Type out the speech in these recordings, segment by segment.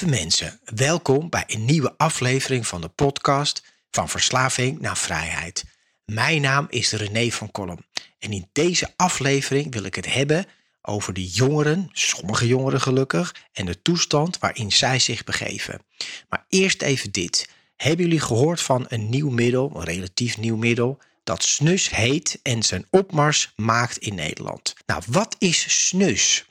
Lieve mensen, welkom bij een nieuwe aflevering van de podcast Van Verslaving naar Vrijheid. Mijn naam is René van Kolm en in deze aflevering wil ik het hebben over de jongeren, sommige jongeren gelukkig, en de toestand waarin zij zich begeven. Maar eerst even dit. Hebben jullie gehoord van een nieuw middel, een relatief nieuw middel, dat snus heet en zijn opmars maakt in Nederland? Nou, wat is snus?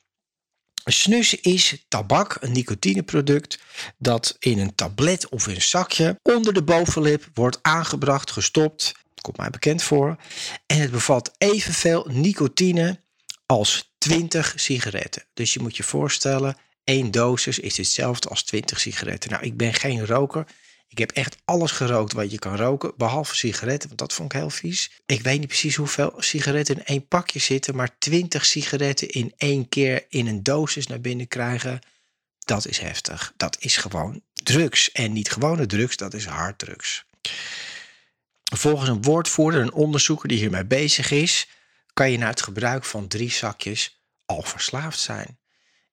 Snus is tabak, een nicotineproduct, dat in een tablet of een zakje onder de bovenlip wordt aangebracht, gestopt. Komt mij bekend voor. En het bevat evenveel nicotine als 20 sigaretten. Dus je moet je voorstellen, één dosis is hetzelfde als 20 sigaretten. Nou, ik ben geen roker. Ik heb echt alles gerookt wat je kan roken, behalve sigaretten, want dat vond ik heel vies. Ik weet niet precies hoeveel sigaretten in één pakje zitten, maar 20 sigaretten in één keer in een dosis naar binnen krijgen, dat is heftig. Dat is gewoon drugs. En niet gewone drugs, dat is harddrugs. Volgens een woordvoerder, een onderzoeker die hiermee bezig is, kan je na het gebruik van drie zakjes al verslaafd zijn.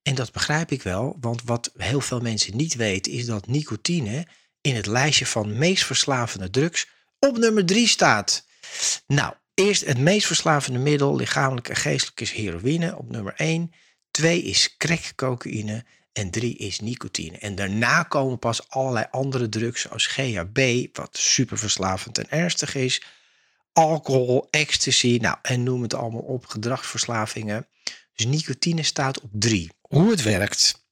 En dat begrijp ik wel, want wat heel veel mensen niet weten is dat nicotine in het lijstje van meest verslavende drugs op nummer 3 staat. Nou, eerst het meest verslavende middel, lichamelijk en geestelijk, is heroïne op nummer 1. 2 is crackcocaïne en 3 is nicotine. En daarna komen pas allerlei andere drugs zoals GHB, wat super verslavend en ernstig is. Alcohol, ecstasy, nou en noem het allemaal op, gedragsverslavingen. Dus nicotine staat op 3. Hoe het werkt.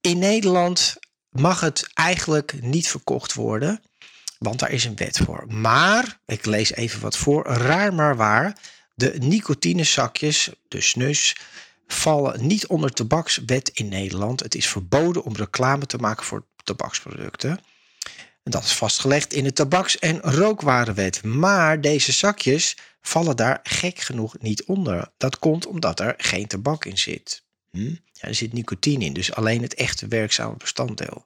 In Nederland mag het eigenlijk niet verkocht worden, want daar is een wet voor. Maar, ik lees even wat voor, raar maar waar, de nicotinezakjes, de snus, vallen niet onder tabakswet in Nederland. Het is verboden om reclame te maken voor tabaksproducten. Dat is vastgelegd in de tabaks- en rookwarenwet. Maar deze zakjes vallen daar gek genoeg niet onder. Dat komt omdat er geen tabak in zit. Hm? Ja, er zit nicotine in, dus alleen het echte werkzame bestanddeel.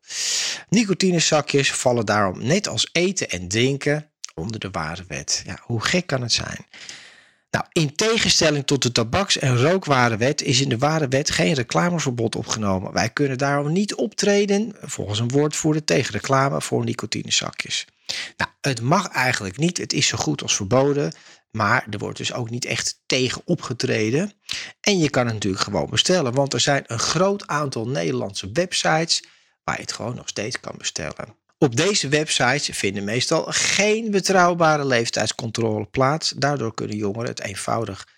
Nicotinezakjes vallen daarom net als eten en drinken onder de ware wet. Ja, hoe gek kan het zijn? Nou, in tegenstelling tot de tabaks- en rookwarenwet is in de ware wet geen reclameverbod opgenomen. Wij kunnen daarom niet optreden, volgens een woordvoerder, tegen reclame voor nicotinezakjes. Nou, het mag eigenlijk niet, het is zo goed als verboden. Maar er wordt dus ook niet echt tegen opgetreden. En je kan het natuurlijk gewoon bestellen, want er zijn een groot aantal Nederlandse websites waar je het gewoon nog steeds kan bestellen. Op deze websites vinden meestal geen betrouwbare leeftijdscontrole plaats. Daardoor kunnen jongeren het eenvoudig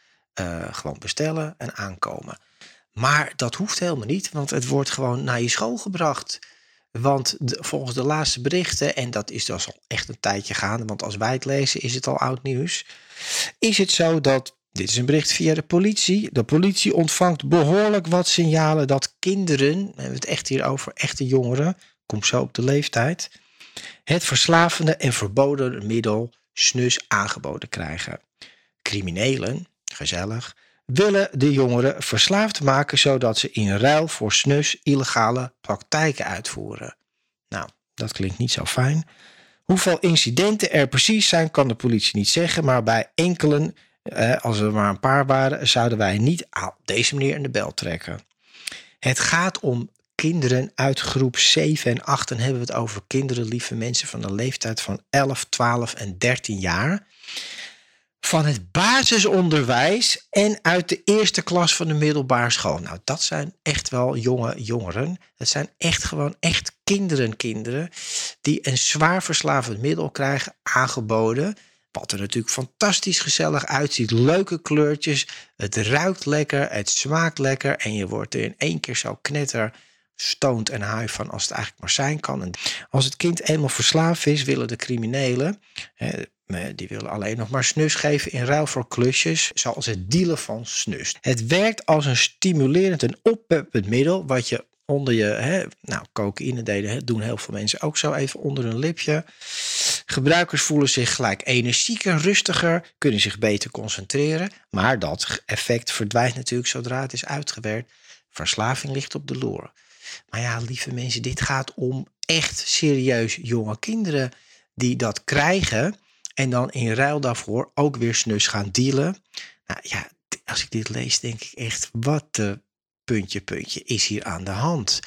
uh, gewoon bestellen en aankomen. Maar dat hoeft helemaal niet, want het wordt gewoon naar je school gebracht. Want volgens de laatste berichten, en dat is dus al echt een tijdje gaande, want als wij het lezen is het al oud nieuws, is het zo dat, dit is een bericht via de politie, de politie ontvangt behoorlijk wat signalen dat kinderen, we hebben het echt hier over echte jongeren, komt zo op de leeftijd, het verslavende en verboden middel snus aangeboden krijgen. Criminelen, gezellig, willen de jongeren verslaafd maken zodat ze in ruil voor snus illegale praktijken uitvoeren. Nou, dat klinkt niet zo fijn. Hoeveel incidenten er precies zijn, kan de politie niet zeggen, maar bij enkelen, eh, als er maar een paar waren, zouden wij niet op deze manier in de bel trekken. Het gaat om kinderen uit groep 7 en 8. En hebben we het over kinderen, lieve mensen van de leeftijd van 11, 12 en 13 jaar van het basisonderwijs en uit de eerste klas van de middelbare school. Nou, dat zijn echt wel jonge jongeren. Dat zijn echt gewoon echt kinderen, kinderen die een zwaar verslavend middel krijgen aangeboden. Wat er natuurlijk fantastisch gezellig uitziet. Leuke kleurtjes. Het ruikt lekker. Het smaakt lekker. En je wordt er in één keer zo knetter stoont en haai van als het eigenlijk maar zijn kan. En als het kind eenmaal verslaafd is, willen de criminelen, die willen alleen nog maar snus geven in ruil voor klusjes, zoals het dealen van snus. Het werkt als een stimulerend en oppeppend middel, wat je onder je, hè, nou, cocaïne deden, doen heel veel mensen ook zo even onder hun lipje. Gebruikers voelen zich gelijk energieker, rustiger, kunnen zich beter concentreren. Maar dat effect verdwijnt natuurlijk zodra het is uitgewerkt. Verslaving ligt op de loer. Maar ja, lieve mensen, dit gaat om echt serieus jonge kinderen die dat krijgen. En dan in ruil daarvoor ook weer snus gaan dealen. Nou ja, als ik dit lees, denk ik echt, wat de puntje, puntje is hier aan de hand.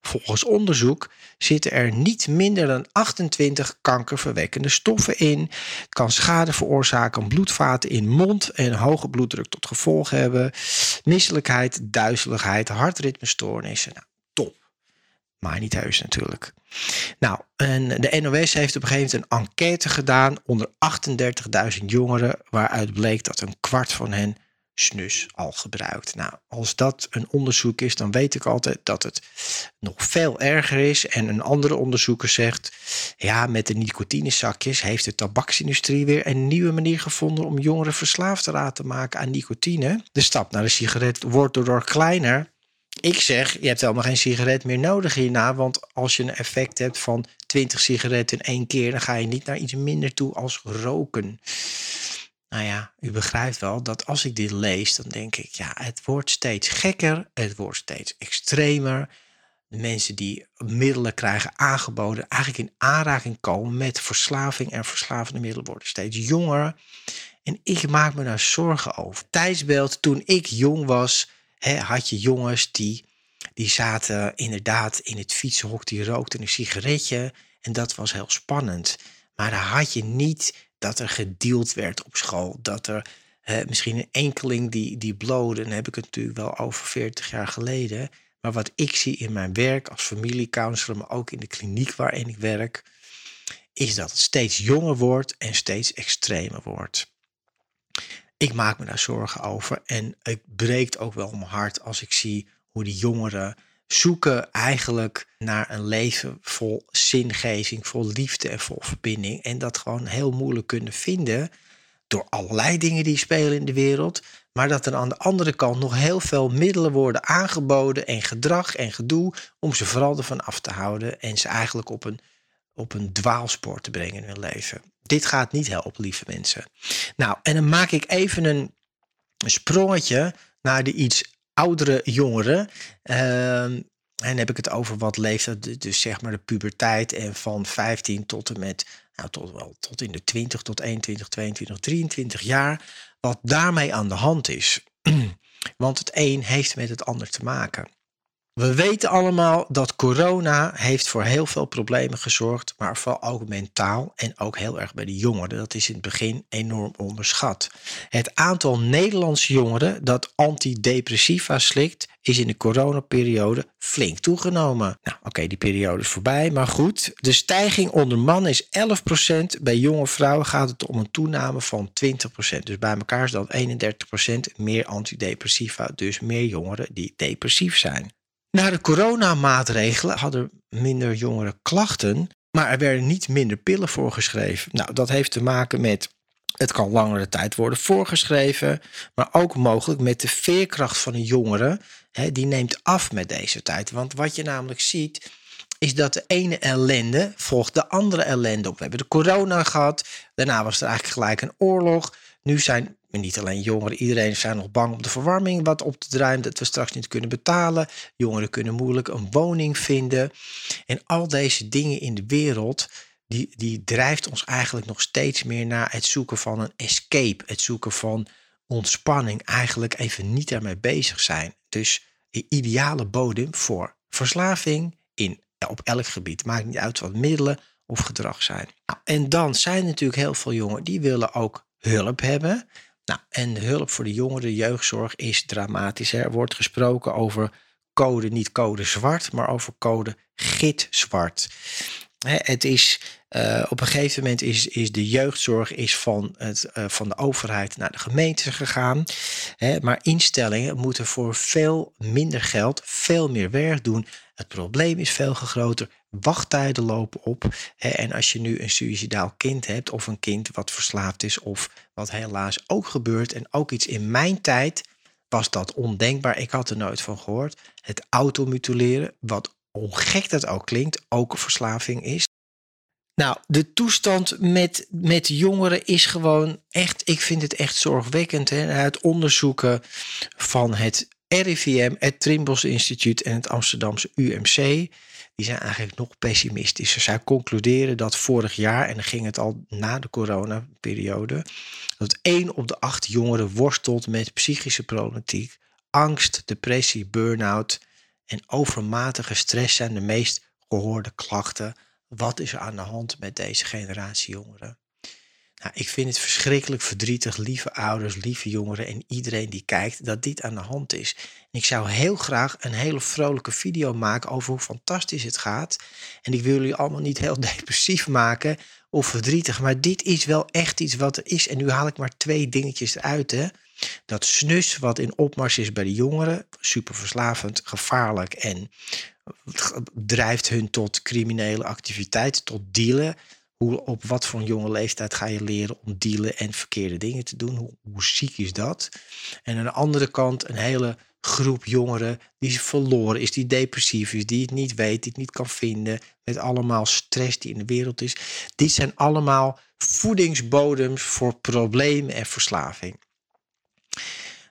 Volgens onderzoek zitten er niet minder dan 28 kankerverwekkende stoffen in. Kan schade veroorzaken, bloedvaten in mond en hoge bloeddruk tot gevolg hebben. Misselijkheid, duizeligheid, hartritmestoornissen. Nou, top. Maar niet heus natuurlijk. Nou, en de NOS heeft op een gegeven moment een enquête gedaan onder 38.000 jongeren, waaruit bleek dat een kwart van hen snus al gebruikt. Nou, als dat een onderzoek is, dan weet ik altijd dat het nog veel erger is. En een andere onderzoeker zegt, ja, met de nicotinezakjes heeft de tabaksindustrie weer een nieuwe manier gevonden om jongeren verslaafd te laten maken aan nicotine. De stap naar de sigaret wordt door kleiner. Ik zeg, je hebt helemaal geen sigaret meer nodig hierna, want als je een effect hebt van 20 sigaretten in één keer, dan ga je niet naar iets minder toe als roken. Nou ja, u begrijpt wel dat als ik dit lees, dan denk ik, ja, het wordt steeds gekker, het wordt steeds extremer. De mensen die middelen krijgen aangeboden, eigenlijk in aanraking komen met verslaving en verslavende middelen worden steeds jonger. En ik maak me daar zorgen over. Tijdsbeeld, toen ik jong was, hè, had je jongens die, die zaten inderdaad in het fietsenhok, die rookten een sigaretje. En dat was heel spannend. Maar daar had je niet dat er gedeeld werd op school. Dat er misschien een enkeling die, die blode, dan heb ik het natuurlijk wel over 40 jaar geleden. Maar wat ik zie in mijn werk als familiecounselor, maar ook in de kliniek waarin ik werk, is dat het steeds jonger wordt en steeds extremer wordt. Ik maak me daar zorgen over en het breekt ook wel mijn hart als ik zie hoe die jongeren zoeken eigenlijk naar een leven vol zingeving, vol liefde en vol verbinding. En dat gewoon heel moeilijk kunnen vinden door allerlei dingen die spelen in de wereld. Maar dat er aan de andere kant nog heel veel middelen worden aangeboden en gedrag en gedoe om ze vooral ervan af te houden en ze eigenlijk op een, op een dwaalspoor te brengen in hun leven. Dit gaat niet helpen, lieve mensen. Nou, en dan maak ik even een, sprongetje naar de iets oudere jongeren. Uh, en heb ik het over wat leeftijd, dus zeg maar de puberteit en van 15 tot en met, nou tot wel tot in de 20 tot 21, 22, 23 jaar. Wat daarmee aan de hand is. Want het een heeft met het ander te maken. We weten allemaal dat corona heeft voor heel veel problemen gezorgd, maar vooral ook mentaal en ook heel erg bij de jongeren. Dat is in het begin enorm onderschat. Het aantal Nederlandse jongeren dat antidepressiva slikt, is in de coronaperiode flink toegenomen. Nou, oké, die periode is voorbij, maar goed. De stijging onder mannen is 11%. Bij jonge vrouwen gaat het om een toename van 20%. Dus bij elkaar is dat 31% meer antidepressiva, dus meer jongeren die depressief zijn. Na de coronamaatregelen hadden minder jongeren klachten, maar er werden niet minder pillen voorgeschreven. Nou, dat heeft te maken met het kan langere tijd worden voorgeschreven, maar ook mogelijk met de veerkracht van een jongere. Hè, die neemt af met deze tijd. Want wat je namelijk ziet, is dat de ene ellende volgt de andere ellende op. We hebben de corona gehad, daarna was er eigenlijk gelijk een oorlog. Nu zijn niet alleen jongeren, iedereen zijn nog bang om de verwarming wat op te draaien, dat we straks niet kunnen betalen. Jongeren kunnen moeilijk een woning vinden. En al deze dingen in de wereld, die, die drijft ons eigenlijk nog steeds meer naar het zoeken van een escape, het zoeken van ontspanning, eigenlijk even niet daarmee bezig zijn. Dus een ideale bodem voor verslaving in, op elk gebied. Maakt niet uit wat middelen of gedrag zijn. Nou, en dan zijn natuurlijk heel veel jongeren die willen ook hulp hebben. Nou, en de hulp voor de jongeren, jeugdzorg, is dramatisch. Er wordt gesproken over code, niet code zwart, maar over code gitzwart. Het is uh, op een gegeven moment is, is de jeugdzorg is van, het, uh, van de overheid naar de gemeente gegaan. Hè, maar instellingen moeten voor veel minder geld veel meer werk doen. Het probleem is veel groter. Wachttijden lopen op. En als je nu een suicidaal kind hebt, of een kind wat verslaafd is, of wat helaas ook gebeurt, en ook iets in mijn tijd was dat ondenkbaar. Ik had er nooit van gehoord. Het automutileren, wat hoe gek dat ook klinkt, ook verslaving is. Nou, de toestand met, met jongeren is gewoon echt, ik vind het echt zorgwekkend. Hè? Het onderzoeken van het RIVM, het Trimbos Instituut en het Amsterdamse UMC, die zijn eigenlijk nog pessimistischer. Zij concluderen dat vorig jaar, en dan ging het al na de coronaperiode, dat één op de acht jongeren worstelt met psychische problematiek, angst, depressie, burn-out en overmatige stress zijn de meest gehoorde klachten wat is er aan de hand met deze generatie jongeren? Nou, ik vind het verschrikkelijk verdrietig, lieve ouders, lieve jongeren en iedereen die kijkt, dat dit aan de hand is. Ik zou heel graag een hele vrolijke video maken over hoe fantastisch het gaat. En ik wil jullie allemaal niet heel depressief maken of verdrietig, maar dit is wel echt iets wat er is. En nu haal ik maar twee dingetjes eruit. Hè. Dat snus wat in opmars is bij de jongeren, super verslavend, gevaarlijk en drijft hun tot criminele activiteiten, tot dealen. Hoe, op wat voor een jonge leeftijd ga je leren om dealen en verkeerde dingen te doen? Hoe, ziek is dat? En aan de andere kant een hele groep jongeren die verloren is, die depressief is, die het niet weet, die het niet kan vinden, met allemaal stress die in de wereld is. Dit zijn allemaal voedingsbodems voor problemen en verslaving.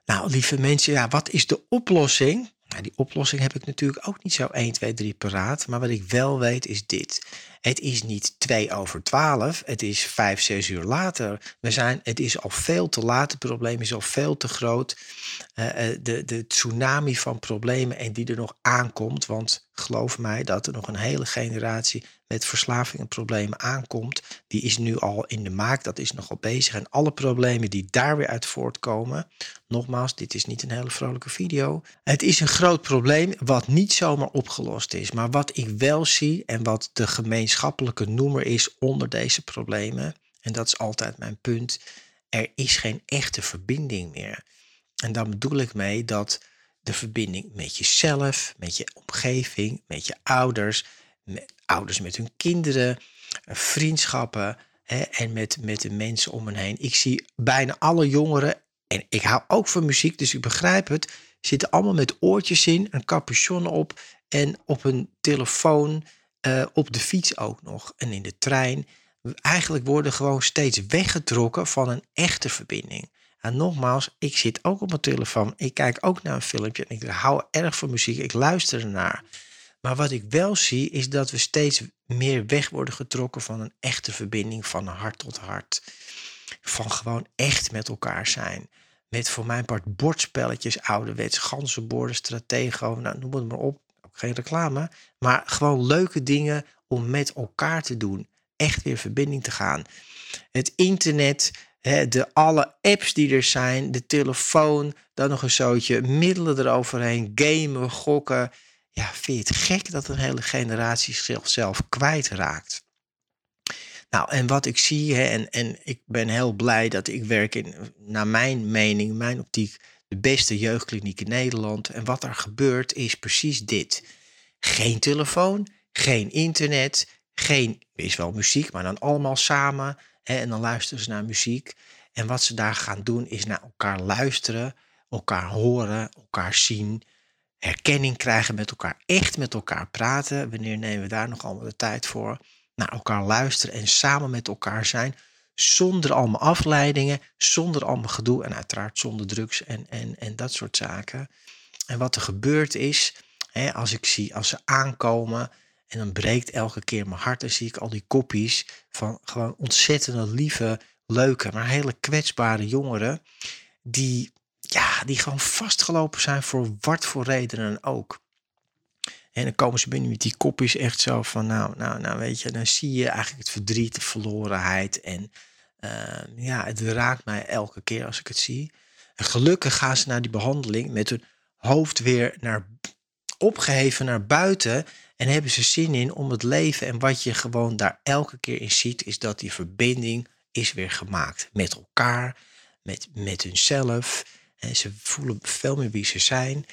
Nou, lieve mensen, ja, wat is de oplossing? Nou, die oplossing heb ik natuurlijk ook niet zo 1, 2, 3 paraat. Maar wat ik wel weet is dit. Het is niet 2 over 12, het is 5, 6 uur later. We zijn, het is al veel te laat, het probleem is al veel te groot. Uh, de, de tsunami van problemen en die er nog aankomt. Want geloof mij dat er nog een hele generatie met verslaving en problemen aankomt. Die is nu al in de maak, dat is nogal bezig. En alle problemen die daar weer uit voortkomen. Nogmaals, dit is niet een hele vrolijke video. Het is een groot probleem wat niet zomaar opgelost is. Maar wat ik wel zie en wat de gemeenschappelijke noemer is onder deze problemen. En dat is altijd mijn punt. Er is geen echte verbinding meer. En dan bedoel ik mee dat de verbinding met jezelf, met je omgeving, met je ouders, ouders met hun kinderen, eh, vriendschappen hè, en met, met de mensen om me heen. Ik zie bijna alle jongeren, en ik hou ook van muziek, dus ik begrijp het, zitten allemaal met oortjes in, een capuchon op en op een telefoon, uh, op de fiets ook nog en in de trein. Eigenlijk worden gewoon steeds weggetrokken van een echte verbinding. En nogmaals, ik zit ook op mijn telefoon. Ik kijk ook naar een filmpje. Ik hou erg van muziek. Ik luister ernaar. Maar wat ik wel zie, is dat we steeds meer weg worden getrokken van een echte verbinding van hart tot hart. Van gewoon echt met elkaar zijn. Met voor mijn part bordspelletjes, ouderwets, ganzenborden, stratego, nou, noem het maar op. Geen reclame. Maar gewoon leuke dingen om met elkaar te doen. Echt weer verbinding te gaan. Het internet, de alle apps die er zijn, de telefoon, dan nog een zootje, middelen eroverheen, gamen, gokken. Ja, vind je het gek dat een hele generatie zichzelf kwijtraakt? Nou, en wat ik zie, hè, en, en ik ben heel blij dat ik werk in, naar mijn mening, mijn optiek, de beste jeugdkliniek in Nederland. En wat er gebeurt is precies dit. Geen telefoon, geen internet, geen, is wel muziek, maar dan allemaal samen. Hè, en dan luisteren ze naar muziek. En wat ze daar gaan doen is naar elkaar luisteren, elkaar horen, elkaar zien, herkenning krijgen met elkaar, echt met elkaar praten. Wanneer nemen we daar nog allemaal de tijd voor? Naar elkaar luisteren en samen met elkaar zijn, zonder allemaal afleidingen, zonder allemaal gedoe en uiteraard zonder drugs en, en, en dat soort zaken. En wat er gebeurt is, hè, als ik zie, als ze aankomen en dan breekt elke keer mijn hart. Dan zie ik al die kopjes van gewoon ontzettende lieve, leuke, maar hele kwetsbare jongeren. Die, ja, die gewoon vastgelopen zijn voor wat voor redenen ook. En dan komen ze binnen met die kopjes echt zo van, nou, nou, nou, weet je, dan zie je eigenlijk het verdriet, de verlorenheid en Ehm, ja, het raakt mij elke keer als ik het zie. En gelukkig gaan ze naar die behandeling met hun hoofd weer naar, opgeheven naar buiten. En hebben ze zin in om het leven. En wat je gewoon daar elke keer in ziet, is dat die verbinding is weer gemaakt met elkaar, met, met hunzelf. En ze voelen veel meer wie ze zijn.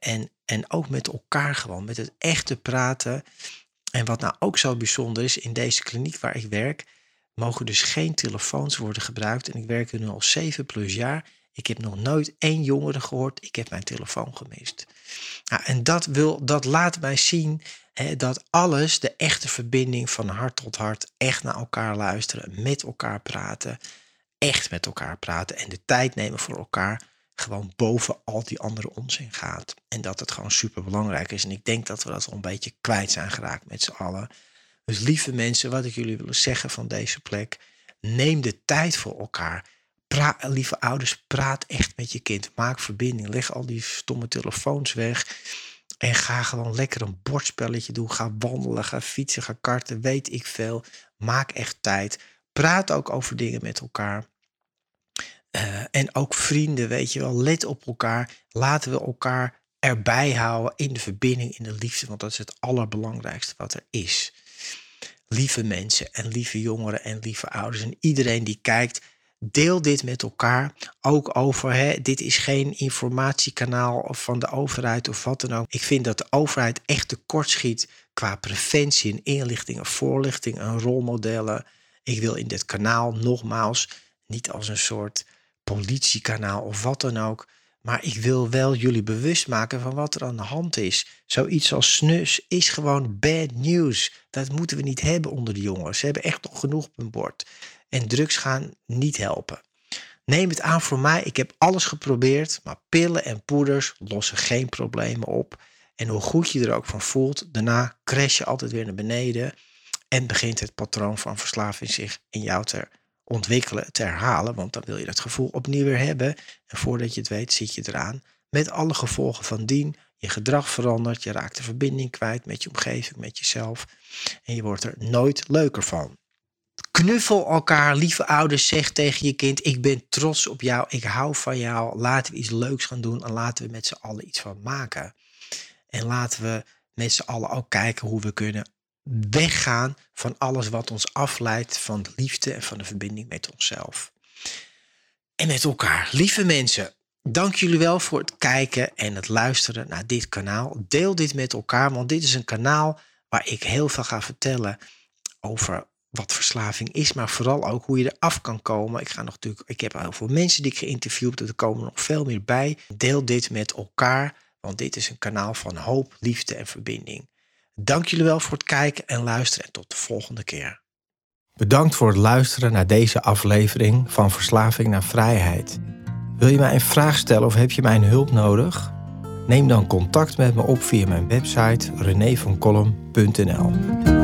En, en ook met elkaar gewoon, met het echte praten. En wat nou ook zo bijzonder is, in deze kliniek waar ik werk, mogen dus geen telefoons worden gebruikt. En ik werk er nu al 7 plus jaar. Ik heb nog nooit één jongere gehoord, ik heb mijn telefoon gemist. Nou, en dat, wil, dat laat mij zien hè, dat alles, de echte verbinding van hart tot hart, echt naar elkaar luisteren, met elkaar praten, echt met elkaar praten en de tijd nemen voor elkaar, gewoon boven al die andere onzin gaat. En dat het gewoon super belangrijk is. En ik denk dat we dat al een beetje kwijt zijn geraakt met z'n allen. Dus lieve mensen, wat ik jullie wil zeggen van deze plek, neem de tijd voor elkaar. Lieve ouders, praat echt met je kind. Maak verbinding. Leg al die stomme telefoons weg. En ga gewoon lekker een bordspelletje doen. Ga wandelen, ga fietsen, ga karten. Weet ik veel. Maak echt tijd. Praat ook over dingen met elkaar. Uh, en ook vrienden, weet je wel. Let op elkaar. Laten we elkaar erbij houden in de verbinding, in de liefde. Want dat is het allerbelangrijkste wat er is. Lieve mensen en lieve jongeren en lieve ouders en iedereen die kijkt. Deel dit met elkaar. Ook over, hè, dit is geen informatiekanaal van de overheid of wat dan ook. Ik vind dat de overheid echt tekortschiet qua preventie en inlichting en voorlichting en rolmodellen. Ik wil in dit kanaal nogmaals niet als een soort politiekanaal of wat dan ook. Maar ik wil wel jullie bewust maken van wat er aan de hand is. Zoiets als snus is gewoon bad news. Dat moeten we niet hebben onder de jongens. Ze hebben echt nog genoeg op hun bord. En drugs gaan niet helpen. Neem het aan voor mij. Ik heb alles geprobeerd. Maar pillen en poeders lossen geen problemen op. En hoe goed je er ook van voelt, daarna crash je altijd weer naar beneden. En begint het patroon van verslaving zich in jou te ontwikkelen, te herhalen. Want dan wil je dat gevoel opnieuw weer hebben. En voordat je het weet, zit je eraan. Met alle gevolgen van dien. Je gedrag verandert. Je raakt de verbinding kwijt met je omgeving, met jezelf. En je wordt er nooit leuker van. Knuffel elkaar, lieve ouders, zeg tegen je kind: Ik ben trots op jou, ik hou van jou. Laten we iets leuks gaan doen en laten we met z'n allen iets van maken. En laten we met z'n allen ook kijken hoe we kunnen weggaan van alles wat ons afleidt van de liefde en van de verbinding met onszelf. En met elkaar. Lieve mensen, dank jullie wel voor het kijken en het luisteren naar dit kanaal. Deel dit met elkaar, want dit is een kanaal waar ik heel veel ga vertellen over wat verslaving is, maar vooral ook hoe je eraf kan komen. Ik, ga nog natuurlijk, ik heb heel veel mensen die ik geïnterviewd, er komen nog veel meer bij. Deel dit met elkaar, want dit is een kanaal van hoop, liefde en verbinding. Dank jullie wel voor het kijken en luisteren en tot de volgende keer. Bedankt voor het luisteren naar deze aflevering van Verslaving naar Vrijheid. Wil je mij een vraag stellen of heb je mijn hulp nodig? Neem dan contact met me op via mijn website renévancolum.nl.